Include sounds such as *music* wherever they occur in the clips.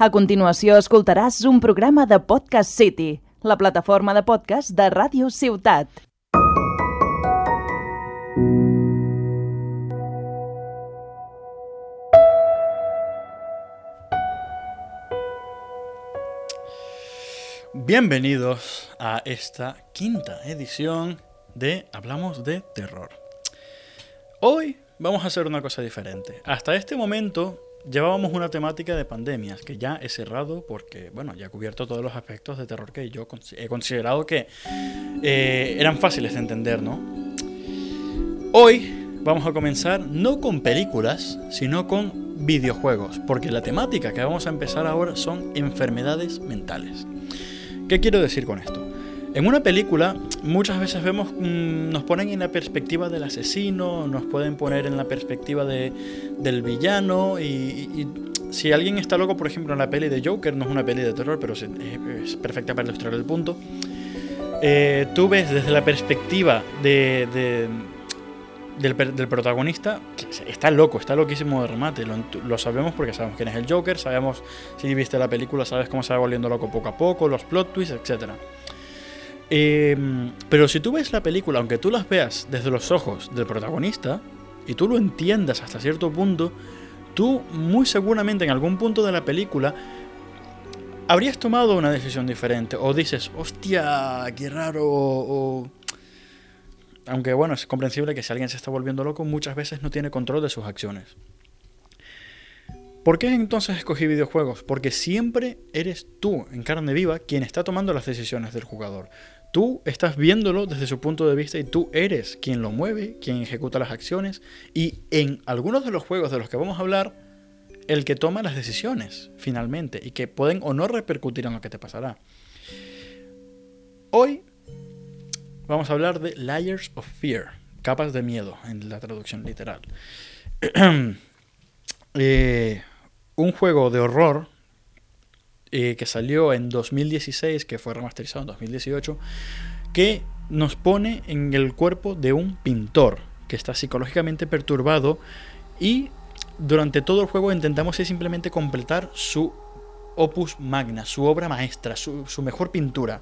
A continuació escoltaràs un programa de Podcast City, la plataforma de podcast de Ràdio Ciutat. Bienvenidos a esta quinta edición de Hablamos de Terror. Hoy vamos a hacer una cosa diferente. Hasta este momento llevábamos una temática de pandemias que ya he cerrado porque, bueno, ya he cubierto todos los aspectos de terror que yo he considerado que eh, eran fáciles de entender, ¿no? Hoy vamos a comenzar no con películas, sino con videojuegos, porque la temática que vamos a empezar ahora son enfermedades mentales. ¿Qué quiero decir con esto? En una película muchas veces vemos, mm, nos ponen en la perspectiva del asesino, nos pueden poner en la perspectiva de, del villano y, si alguien está loco, por ejemplo, en la peli de Joker, no es una peli de terror, pero es, perfecta para ilustrar el punto, eh, tú ves desde la perspectiva de, del, del, protagonista, está loco, está loquísimo de remate, lo, lo, sabemos porque sabemos quién es el Joker, sabemos, si viste la película, sabes cómo se va volviendo loco poco a poco, los plot twists, etc. Em, pero si tú ves la película, aunque tú las veas desde los ojos del protagonista, y tú lo entiendas hasta cierto punto, tú muy seguramente en algún punto de la película habrías tomado una decisión diferente. O dices, hostia, qué raro. O, aunque bueno, es comprensible que si alguien se está volviendo loco, muchas veces no tiene control de sus acciones. ¿Por qué entonces escogí videojuegos? Porque siempre eres tú, en carne viva, quien está tomando las decisiones del jugador. Tú estás viéndolo desde su punto de vista y tú eres quien lo mueve, quien ejecuta las acciones y en algunos de los juegos de los que vamos a hablar, el que toma las decisiones finalmente y que pueden o no repercutir en lo que te pasará. Hoy vamos a hablar de Layers of Fear, capas de miedo en la traducción literal. *clears throat* Eh, un juego de horror eh, que salió en 2016, que fue remasterizado en 2018, que nos pone en el cuerpo de un pintor que está psicológicamente perturbado y durante todo el juego intentamos simplemente completar su opus magna, su obra maestra, su, mejor pintura.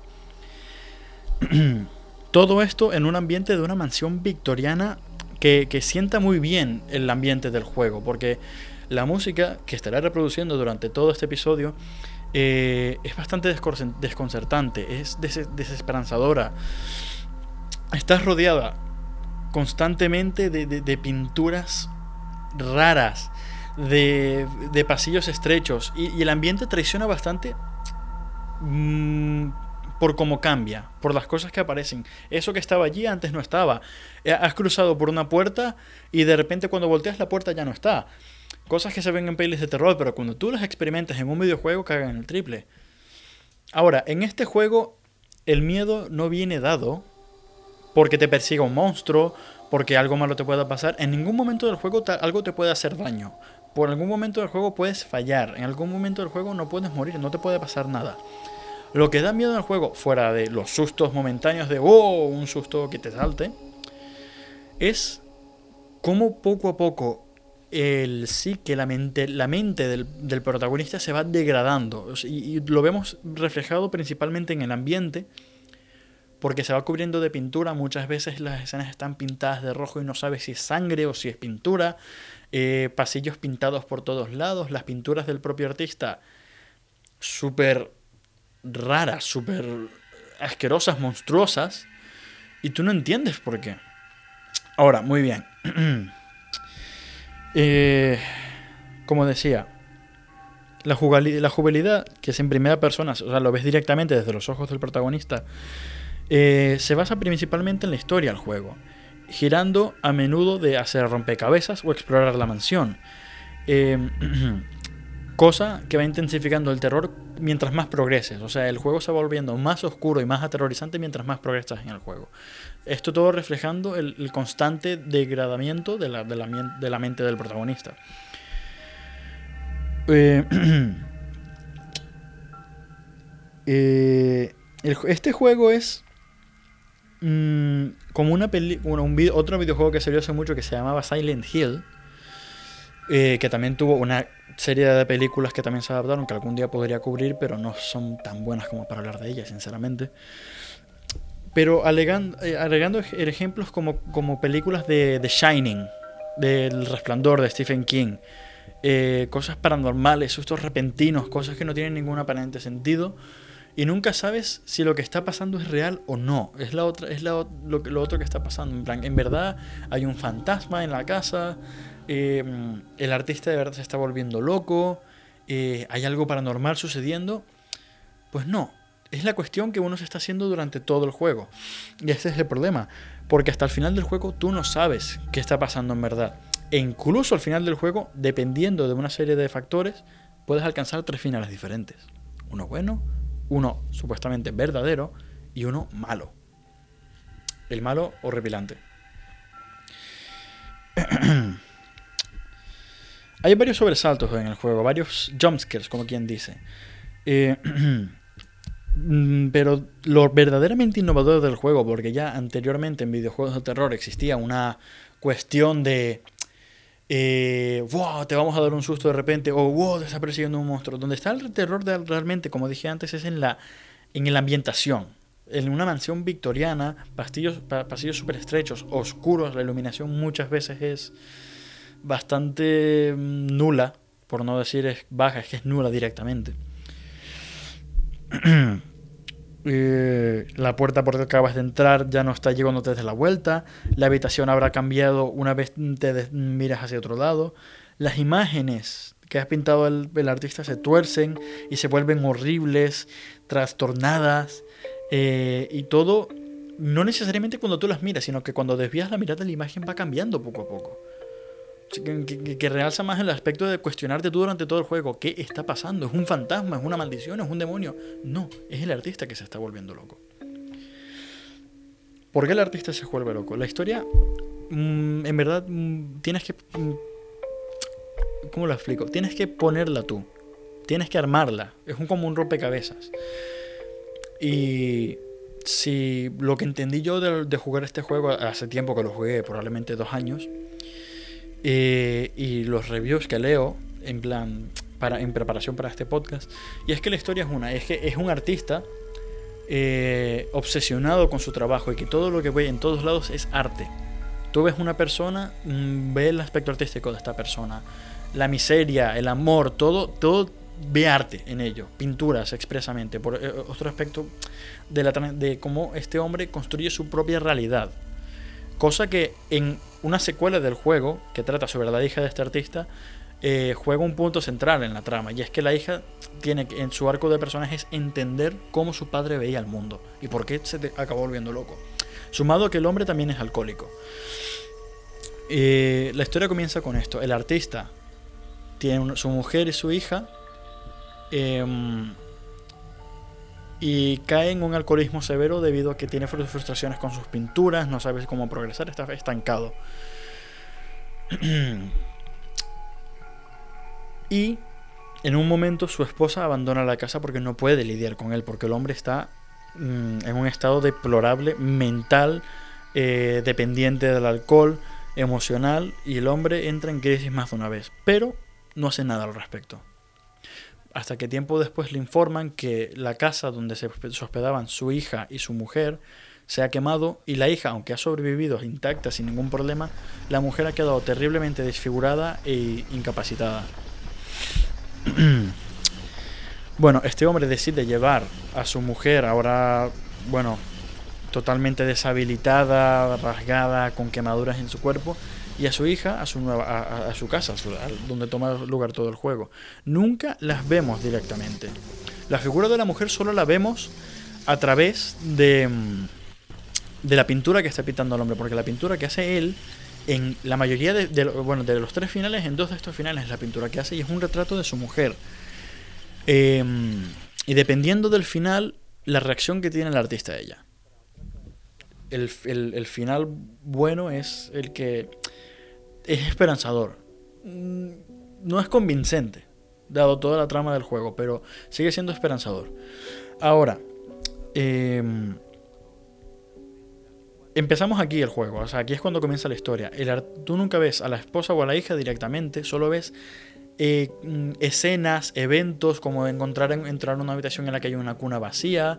*clears throat* todo esto en un ambiente de una mansión victoriana que, que sienta muy bien el ambiente del juego, porque la música que estará reproduciendo durante todo este episodio eh, es bastante desconcertante, es desesperanzadora. Estás rodeada constantemente de, pinturas raras, de, pasillos estrechos, y, el ambiente traiciona bastante mm, por cómo cambia, por las cosas que aparecen. Eso que estaba allí antes no estaba. Eh, has cruzado por una puerta y de repente cuando volteas la puerta ya no está. Cosas que se ven en pelis de terror, pero cuando tú las experimentas en un videojuego cagan el triple. Ahora, en este juego el miedo no viene dado porque te persiga un monstruo, porque algo malo te pueda pasar. En ningún momento del juego algo te puede hacer daño. Por algún momento del juego puedes fallar. En algún momento del juego no puedes morir, no te puede pasar nada. Lo que da miedo en el juego, fuera de los sustos momentáneos de, oh, un susto que te salte, es cómo poco a poco el que la mente, la mente del, protagonista se va degradando. Y, lo vemos reflejado principalmente en el ambiente, porque se va cubriendo de pintura. Muchas veces las escenas están pintadas de rojo y no sabes si es sangre o si es pintura. Eh, pasillos pintados por todos lados. Las pinturas del propio artista súper raras, súper asquerosas, monstruosas. Y tú no entiendes por qué. Ahora, muy bien. *clears throat* Eh, como decía, la, la que es en primera persona, o sea, lo ves directamente desde los ojos del protagonista, eh, se basa principalmente en la historia del juego, girando a menudo de hacer rompecabezas o explorar la mansión. Eh, *clears throat* cosa que va intensificando el terror mientras más progreses. O sea, el juego se va volviendo más oscuro y más aterrorizante mientras más progresas en el juego. Esto todo reflejando el, constante degradamiento de la, de, la, mente del protagonista. Eh, *clears throat* eh, este juego es mm, como una película, un otro videojuego que salió hace mucho que se llamaba Silent Hill eh, que también tuvo una serie de películas que también se adaptaron, que algún día podría cubrir, pero no son tan buenas como para hablar de ellas, sinceramente. Pero alegando, eh, alegando ejemplos como, como películas de The Shining, del Resplandor de Stephen King, eh, cosas paranormales, sustos repentinos, cosas que no tienen ningún aparente sentido y nunca sabes si lo que está pasando es real o no. Es, la otra, es lo, lo, otro que está pasando. En plan, en verdad hay un fantasma en la casa, eh, el artista de verdad se está volviendo loco, eh, hay algo paranormal sucediendo. Pues no, es la cuestión que uno se está haciendo durante todo el juego. Y este es el problema, porque hasta el final del juego tú no sabes qué está pasando en verdad. E incluso al final del juego, dependiendo de una serie de factores, puedes alcanzar tres finales diferentes. Uno bueno, uno supuestamente verdadero y uno malo. El malo horripilante. *clears throat* Hay varios sobresaltos en el juego, varios jumpscares, como quien dice. Eh, *clears throat* pero lo verdaderamente innovador del juego, porque ya anteriormente en videojuegos de terror existía una cuestión de eh, wow, te vamos a dar un susto de repente, o wow, te está persiguiendo un monstruo. Donde está el terror realmente, como dije antes, es en la, en la ambientación. En una mansión victoriana, pasillos, pasillos súper estrechos, oscuros, la iluminación muchas veces es bastante mm, nula, por no decir es baja, es que es nula directamente. *clears throat* Eh, la puerta por la que acabas de entrar ya no está llegando desde la vuelta, la habitación habrá cambiado una vez te miras hacia otro lado, las imágenes que has pintado el, artista se tuercen y se vuelven horribles, trastornadas, eh, y todo, no necesariamente cuando tú las miras, sino que cuando desvías la mirada la imagen va cambiando poco a poco que, realza más el aspecto de cuestionarte tú durante todo el juego. ¿Qué está pasando? ¿Es un fantasma? ¿Es una maldición? ¿Es un demonio? No, es el artista que se está volviendo loco. ¿Por qué el artista se vuelve loco? La historia, mm, en verdad, mm, tienes que... Mm, ¿Cómo lo explico? Tienes que ponerla tú. Tienes que armarla. Es un, como un rompecabezas. Y si lo que entendí yo de jugar este juego hace tiempo que lo jugué, probablemente dos años, eh, y los reviews que leo, en plan, para, en preparación para este podcast, y es que la historia es una, es que es un artista eh, obsesionado con su trabajo y que todo lo que ve en todos lados es arte. Tú ves una persona, mm, ve el aspecto artístico de esta persona, la miseria, el amor, todo, todo ve arte en ello, pinturas expresamente. Por eh, otro aspecto de, la, de cómo este hombre construye su propia realidad. Cosa que en una secuela del juego, que trata sobre la hija de este artista, eh, juega un punto central en la trama. Y es que la hija tiene en su arco de personajes, entender cómo su padre veía el mundo y por qué se acabó volviendo loco. Sumado a que el hombre también es alcohólico. Eh, la historia comienza con esto. El artista tiene su mujer y su hija. Em, y cae en un alcoholismo severo debido a que tiene frustraciones con sus pinturas, no sabe cómo progresar, está estancado. *clears throat* y en un momento su esposa abandona la casa porque no puede lidiar con él, porque el hombre está mm, en un estado deplorable, mental, eh, dependiente del alcohol, emocional, y el hombre entra en crisis más de una vez, pero no hace nada al respecto hasta que tiempo después le informan que la casa donde se hospedaban su hija y su mujer se ha quemado y la hija, aunque ha sobrevivido intacta sin ningún problema, la mujer ha quedado terriblemente desfigurada e incapacitada. *clears throat* bueno, este hombre decide llevar a su mujer ahora, bueno, totalmente deshabilitada, rasgada, con quemaduras en su cuerpo, y a su hija a su, nueva, a, su casa, donde toma lugar todo el juego. Nunca las vemos directamente. La figura de la mujer solo la vemos a través de, de la pintura que está pintando el hombre, porque la pintura que hace él, en la mayoría de, bueno, de los tres finales, en dos de estos finales, es la pintura que hace y es un retrato de su mujer. Em, y dependiendo del final, la reacción que tiene el artista a ella. El, el, final bueno es el que es esperanzador. Mm, no es convincente, dado toda la trama del juego, pero sigue siendo esperanzador. Ahora, em, empezamos aquí el juego, o sea, aquí es cuando comienza la historia. El, tú nunca ves a la esposa o a la hija directamente, solo ves eh, mm, escenas, eventos, como encontrar entrar en una habitación en la que hay una cuna vacía,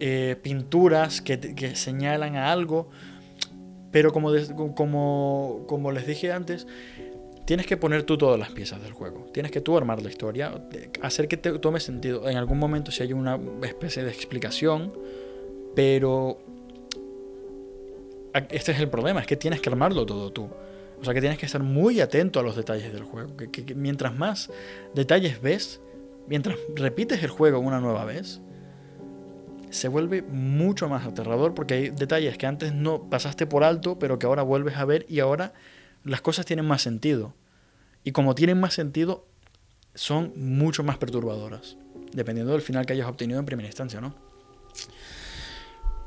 eh, pinturas que, señalan a algo. Pero como, como, les dije antes, tienes que poner tú todas las piezas del juego. Tienes que tú armar la historia, hacer que te tome sentido. En algún momento si hay una especie de explicación, pero este es el problema, es que tienes que armarlo todo tú. O sea que tienes que estar muy atento a los detalles del juego. Que, mientras más detalles ves, mientras repites el juego una nueva vez, se vuelve mucho más aterrador porque hay detalles que antes no pasaste por alto, pero que ahora vuelves a ver y ahora las cosas tienen más sentido. Y como tienen más sentido, son mucho más perturbadoras, dependiendo del final que hayas obtenido en primera instancia, ¿no?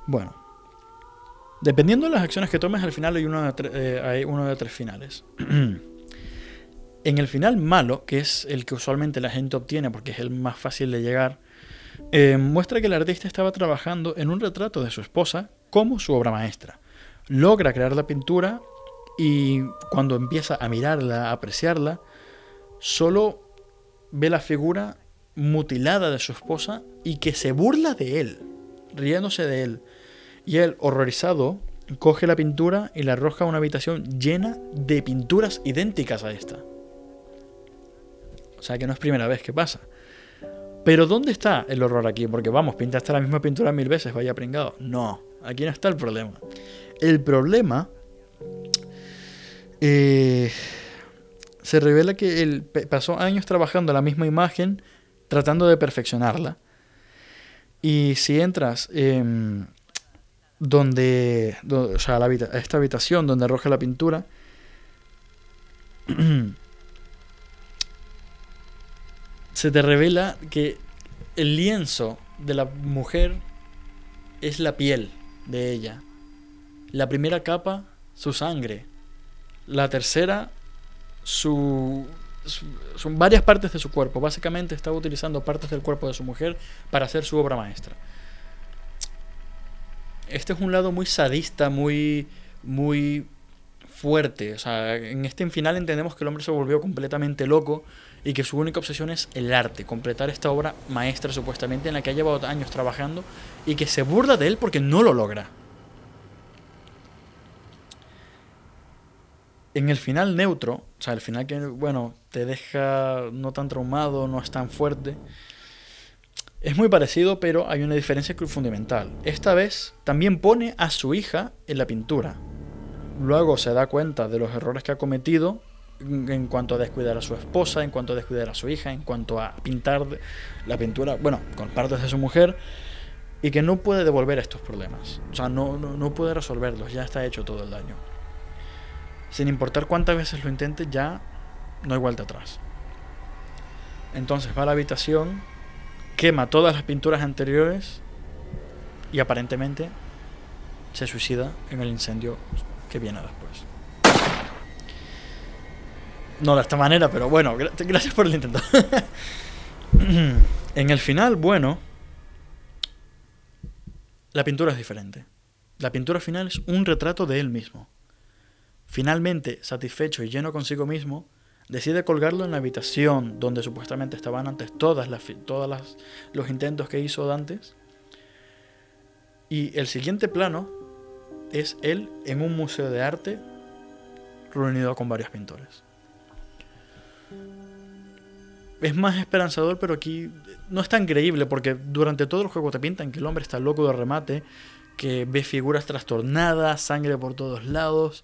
Bueno, Dependiendo de las acciones que tomes, al final hay uno de, eh, hay uno de tres finales. *clears throat* en el final malo, que es el que usualmente la gente obtiene porque es el más fácil de llegar, eh, muestra que el artista estaba trabajando en un retrato de su esposa como su obra maestra. Logra crear la pintura y cuando empieza a mirarla, a apreciarla, solo ve la figura mutilada de su esposa y que se burla de él, riéndose de él. Y él, horrorizado, coge la pintura y la arroja a una habitación llena de pinturas idénticas a esta. O sea que no es primera vez que pasa. Pero ¿dónde está el horror aquí? Porque vamos, pintaste la misma pintura mil veces, vaya pringado. No, aquí no está el problema. El problema eh, se revela que él pasó años trabajando la misma imagen, tratando de perfeccionarla. Y si entras donde, o sea, la, esta habitación donde arroja la pintura, *clears throat* se te revela que el lienzo de la mujer es la piel de ella. La primera capa, su sangre. La tercera, su, son varias partes de su cuerpo. Básicamente estaba utilizando partes del cuerpo de su mujer para hacer su obra maestra este es un lado muy sadista, muy, muy fuerte. O sea, en este final entendemos que el hombre se volvió completamente loco y que su única obsesión es el arte, completar esta obra maestra supuestamente en la que ha llevado años trabajando y que se burla de él porque no lo logra. En el final neutro, o sea, el final que, bueno, te deja no tan traumado, no es tan fuerte, es muy parecido, pero hay una diferencia fundamental. Esta vez también pone a su hija en la pintura. Luego se da cuenta de los errores que ha cometido en cuanto a descuidar a su esposa, en cuanto a descuidar a su hija, en cuanto a pintar la pintura, bueno, con partes de su mujer, y que no puede devolver estos problemas. O sea, no, no, puede resolverlos, ya está hecho todo el daño. Sin importar cuántas veces lo intente, ya no hay vuelta atrás. Entonces va a la habitación quema todas las pinturas anteriores y aparentemente se suicida en el incendio que viene después. No de esta manera, pero bueno, gracias por el intento. *laughs* en el final, bueno, la pintura es diferente. La pintura final es un retrato de él mismo. Finalmente, satisfecho y lleno consigo mismo, decide colgarlo en la habitación donde supuestamente estaban antes todas las todas los intentos que hizo Dantes. Y el siguiente plano es él en un museo de arte reunido con varios pintores. Es más esperanzador, pero aquí no es tan creíble porque durante todo el juego te pintan que el hombre está loco de remate, que ve figuras trastornadas, sangre por todos lados.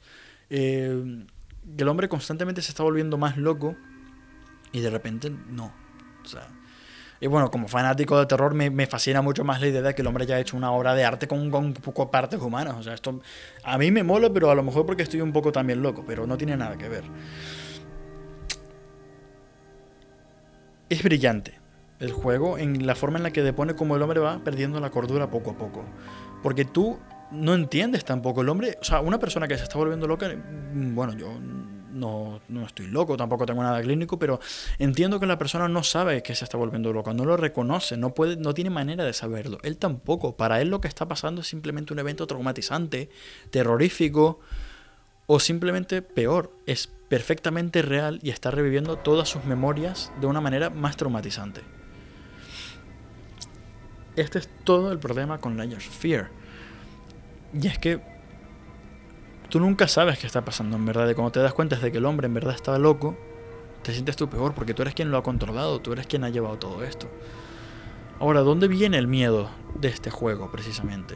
Eh, que el hombre constantemente se está volviendo más loco y de repente no. O sea, y bueno, como fanático de terror me, me, fascina mucho más la idea de que el hombre haya hecho una obra de arte con, con, con, partes humanas. O sea, esto a mí me mola, pero a lo mejor porque estoy un poco también loco, pero no tiene nada que ver. Es brillante el juego en la forma en la que depone como el hombre va perdiendo la cordura poco a poco. Porque tú no entiendes tampoco el hombre, o sea, una persona que se está volviendo loca, mm, bueno, yo no, no estoy loco, tampoco tengo nada clínico, pero entiendo que la persona no sabe que se está volviendo loca, no lo reconoce, no, puede, no tiene manera de saberlo. Él tampoco. Para él lo que está pasando es simplemente un evento traumatizante, terrorífico o simplemente peor, es perfectamente real y está reviviendo todas sus memorias de una manera más traumatizante. Este es todo el problema con Layers Fear. Y es que tú nunca sabes qué está pasando en verdad. Y cuando te das cuenta de que el hombre en verdad estaba loco, te sientes tú peor porque tú eres quien lo ha controlado, tú eres quien ha llevado todo esto. Ahora, ¿dónde viene el miedo de este juego precisamente?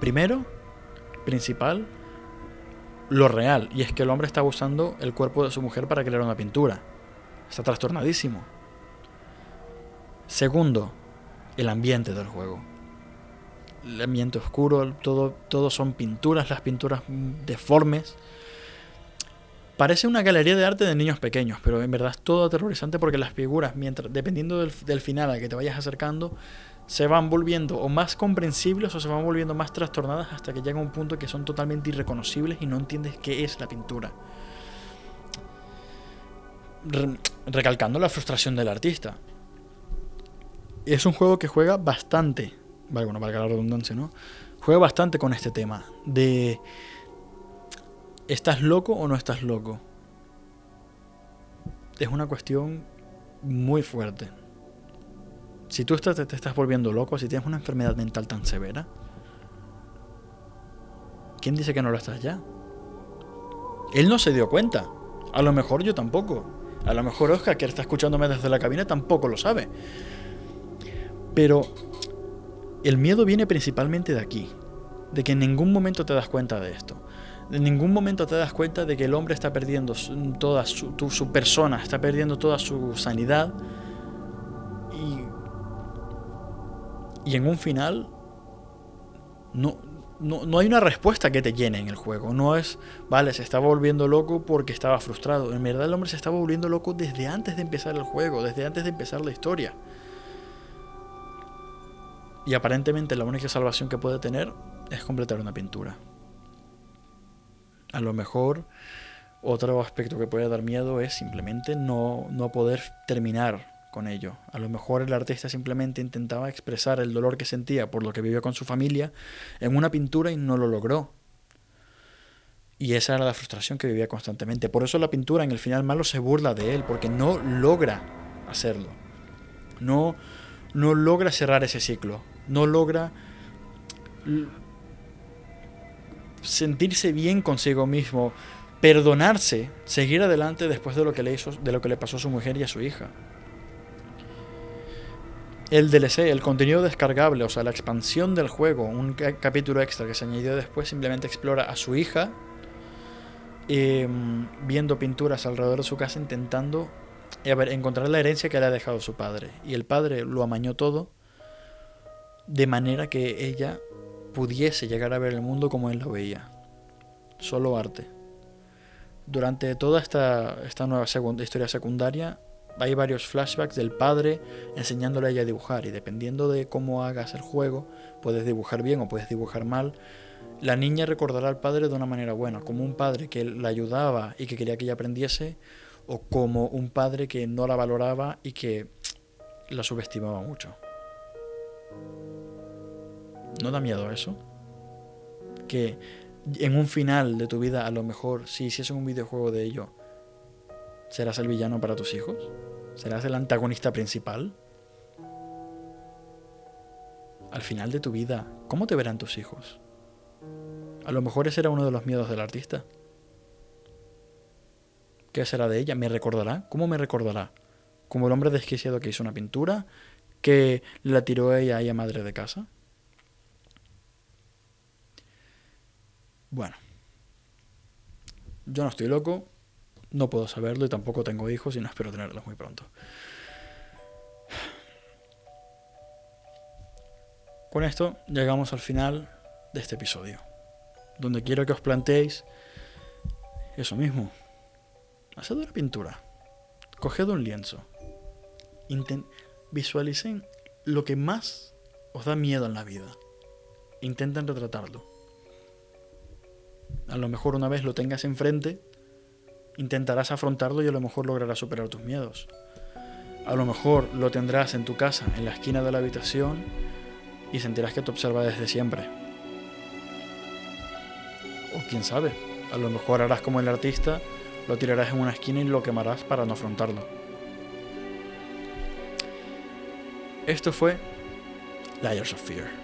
Primero, principal, lo real. Y es que el hombre está usando el cuerpo de su mujer para crear una pintura. Está trastornadísimo. Segundo, el ambiente del juego el ambiente oscuro, todo, son pinturas, las pinturas deformes. Parece una galería de arte de niños pequeños, pero en verdad es todo aterrorizante porque las figuras, mientras, dependiendo del, del final al que te vayas acercando, se van volviendo o más comprensibles o se van volviendo más trastornadas hasta que llega un punto que son totalmente irreconocibles y no entiendes qué es la pintura. recalcando la frustración del artista. Es un juego que juega bastante bueno, valga la redundancia, ¿no? Juega bastante con este tema de ¿estás loco o no estás loco? Es una cuestión muy fuerte. Si tú te estás volviendo loco, si tienes una enfermedad mental tan severa, ¿quién dice que no lo estás ya? Él no se dio cuenta. A lo mejor yo tampoco. A lo mejor Oscar, que está escuchándome desde la cabina, tampoco lo sabe. Pero el miedo viene principalmente de aquí, de que en ningún momento te das cuenta de esto. En ningún momento te das cuenta de que el hombre está perdiendo toda su, persona, está perdiendo toda su sanidad. Y, en un final no, no, no, hay una respuesta que te llene en el juego. No es, vale, se estaba volviendo loco porque estaba frustrado. En verdad el hombre se estaba volviendo loco desde antes de empezar el juego, desde antes de empezar la historia. Y aparentemente la única salvación que puede tener es completar una pintura. A lo mejor otro aspecto que puede dar miedo es simplemente no, no poder terminar con ello. A lo mejor el artista simplemente intentaba expresar el dolor que sentía por lo que vivió con su familia en una pintura y no lo logró. Y esa era la frustración que vivía constantemente. Por eso la pintura en el final malo se burla de él, porque no logra hacerlo. No, no logra cerrar ese ciclo no logra sentirse bien consigo mismo, perdonarse, seguir adelante después de lo que le hizo, de lo que le pasó a su mujer y a su hija. El DLC, el contenido descargable, o sea, la expansión del juego, un capítulo extra que se añadió después, simplemente explora a su hija em, viendo pinturas alrededor de su casa intentando encontrar la herencia que le ha dejado su padre. Y el padre lo amañó todo de manera que ella pudiese llegar a ver el mundo como él lo veía. Solo arte. Durante toda esta, esta nueva historia secundaria hay varios flashbacks del padre enseñándole a ella a dibujar y dependiendo de cómo hagas el juego, puedes dibujar bien o puedes dibujar mal. La niña recordará al padre de una manera buena, como un padre que la ayudaba y que quería que ella aprendiese, o como un padre que no la valoraba y que la subestimaba mucho. ¿No da miedo eso? Que en un final de tu vida, a lo mejor, si hiciesen un videojuego de ello, ¿serás el villano para tus hijos? ¿Serás el antagonista principal? Al final de tu vida, ¿cómo te verán tus hijos? A lo mejor ese era uno de los miedos del artista. ¿Qué será de ella? ¿Me recordará? ¿Cómo me recordará? ¿Como el hombre desquiciado que hizo una pintura? ¿Que la tiró ella a ella madre de casa? Bueno, yo no estoy loco, no puedo saberlo y tampoco tengo hijos y no espero tenerlos muy pronto. Con esto llegamos al final de este episodio, donde quiero que os planteéis eso mismo. Haced una pintura, coged un lienzo, visualicen lo que más os da miedo en la vida, intenten retratarlo. A lo mejor una vez lo tengas enfrente, intentarás afrontarlo y a lo mejor lograrás superar tus miedos. A lo mejor lo tendrás en tu casa, en la esquina de la habitación, y sentirás que te observa desde siempre. O quién sabe, a lo mejor harás como el artista, lo tirarás en una esquina y lo quemarás para no afrontarlo. Esto fue Layers of Fear.